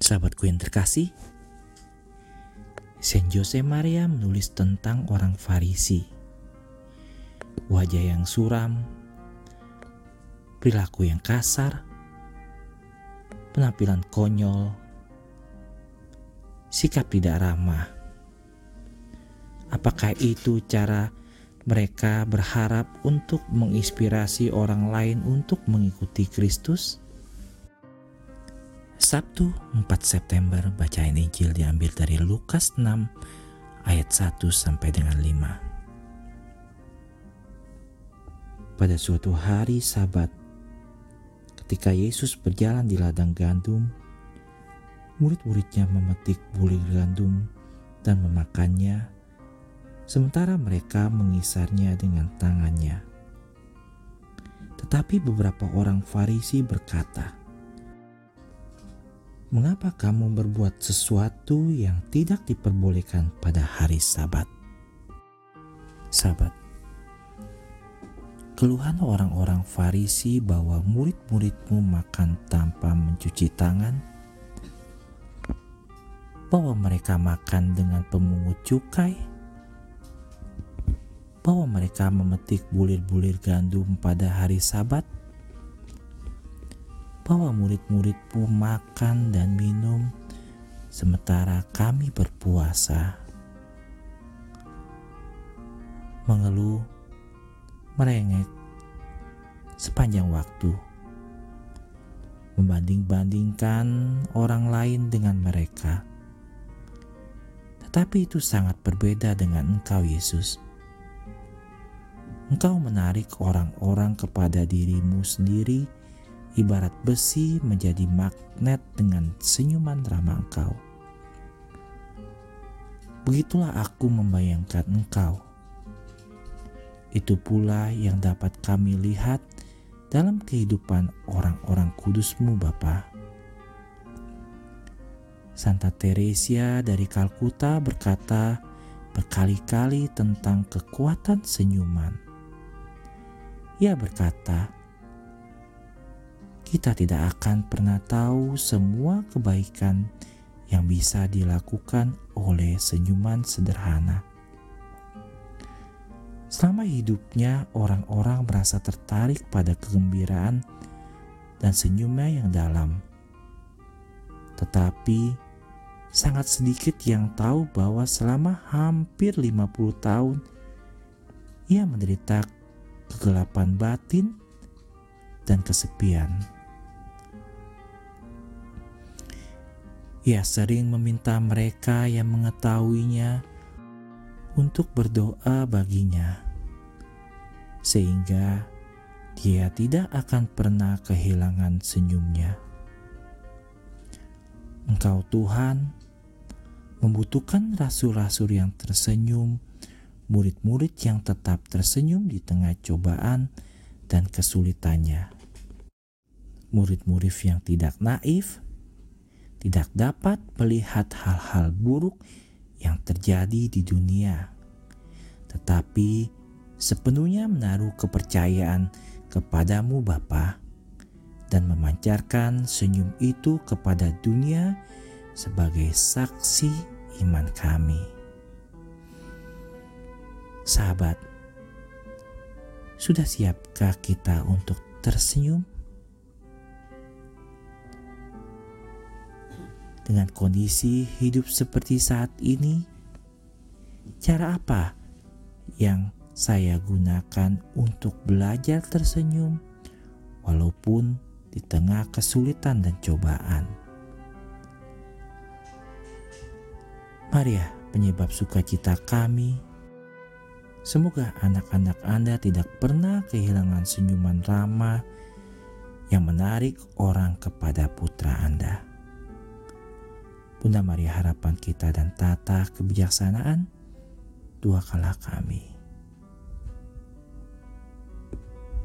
Sahabatku yang terkasih, Saint Jose Maria menulis tentang orang Farisi. Wajah yang suram, perilaku yang kasar, penampilan konyol, sikap tidak ramah. Apakah itu cara mereka berharap untuk menginspirasi orang lain untuk mengikuti Kristus? Sabtu 4 September bacaan Injil diambil dari Lukas 6 ayat 1 sampai dengan 5. Pada suatu hari sabat ketika Yesus berjalan di ladang gandum murid-muridnya memetik bulir gandum dan memakannya sementara mereka mengisarnya dengan tangannya. Tetapi beberapa orang Farisi berkata, mengapa kamu berbuat sesuatu yang tidak diperbolehkan pada hari Sabat? Sabat, keluhan orang-orang Farisi bahwa murid-muridmu makan tanpa mencuci tangan, bahwa mereka makan dengan pemungut cukai, bahwa mereka memetik bulir-bulir gandum pada hari Sabat, bahwa murid-muridmu makan dan minum sementara kami berpuasa. Mengeluh, merengek sepanjang waktu. Membanding-bandingkan orang lain dengan mereka. Tetapi itu sangat berbeda dengan engkau Yesus. Engkau menarik orang-orang kepada dirimu sendiri ibarat besi menjadi magnet dengan senyuman ramah engkau. Begitulah aku membayangkan engkau. Itu pula yang dapat kami lihat dalam kehidupan orang-orang kudusmu Bapa. Santa Teresia dari Kalkuta berkata berkali-kali tentang kekuatan senyuman. Ia berkata, kita tidak akan pernah tahu semua kebaikan yang bisa dilakukan oleh senyuman sederhana. Selama hidupnya, orang-orang merasa tertarik pada kegembiraan dan senyumnya yang dalam. Tetapi, sangat sedikit yang tahu bahwa selama hampir 50 tahun, ia menderita kegelapan batin dan kesepian. Ia sering meminta mereka yang mengetahuinya untuk berdoa baginya, sehingga dia tidak akan pernah kehilangan senyumnya. Engkau, Tuhan, membutuhkan rasul-rasul yang tersenyum, murid-murid yang tetap tersenyum di tengah cobaan dan kesulitannya. Murid-murid yang tidak naif tidak dapat melihat hal-hal buruk yang terjadi di dunia, tetapi sepenuhnya menaruh kepercayaan kepadamu Bapa dan memancarkan senyum itu kepada dunia sebagai saksi iman kami. Sahabat, sudah siapkah kita untuk tersenyum? Dengan kondisi hidup seperti saat ini, cara apa yang saya gunakan untuk belajar tersenyum walaupun di tengah kesulitan dan cobaan? Maria, penyebab sukacita kami, semoga anak-anak Anda tidak pernah kehilangan senyuman ramah yang menarik orang kepada putra Anda. Bunda Maria harapan kita dan tata kebijaksanaan, dua kalah kami.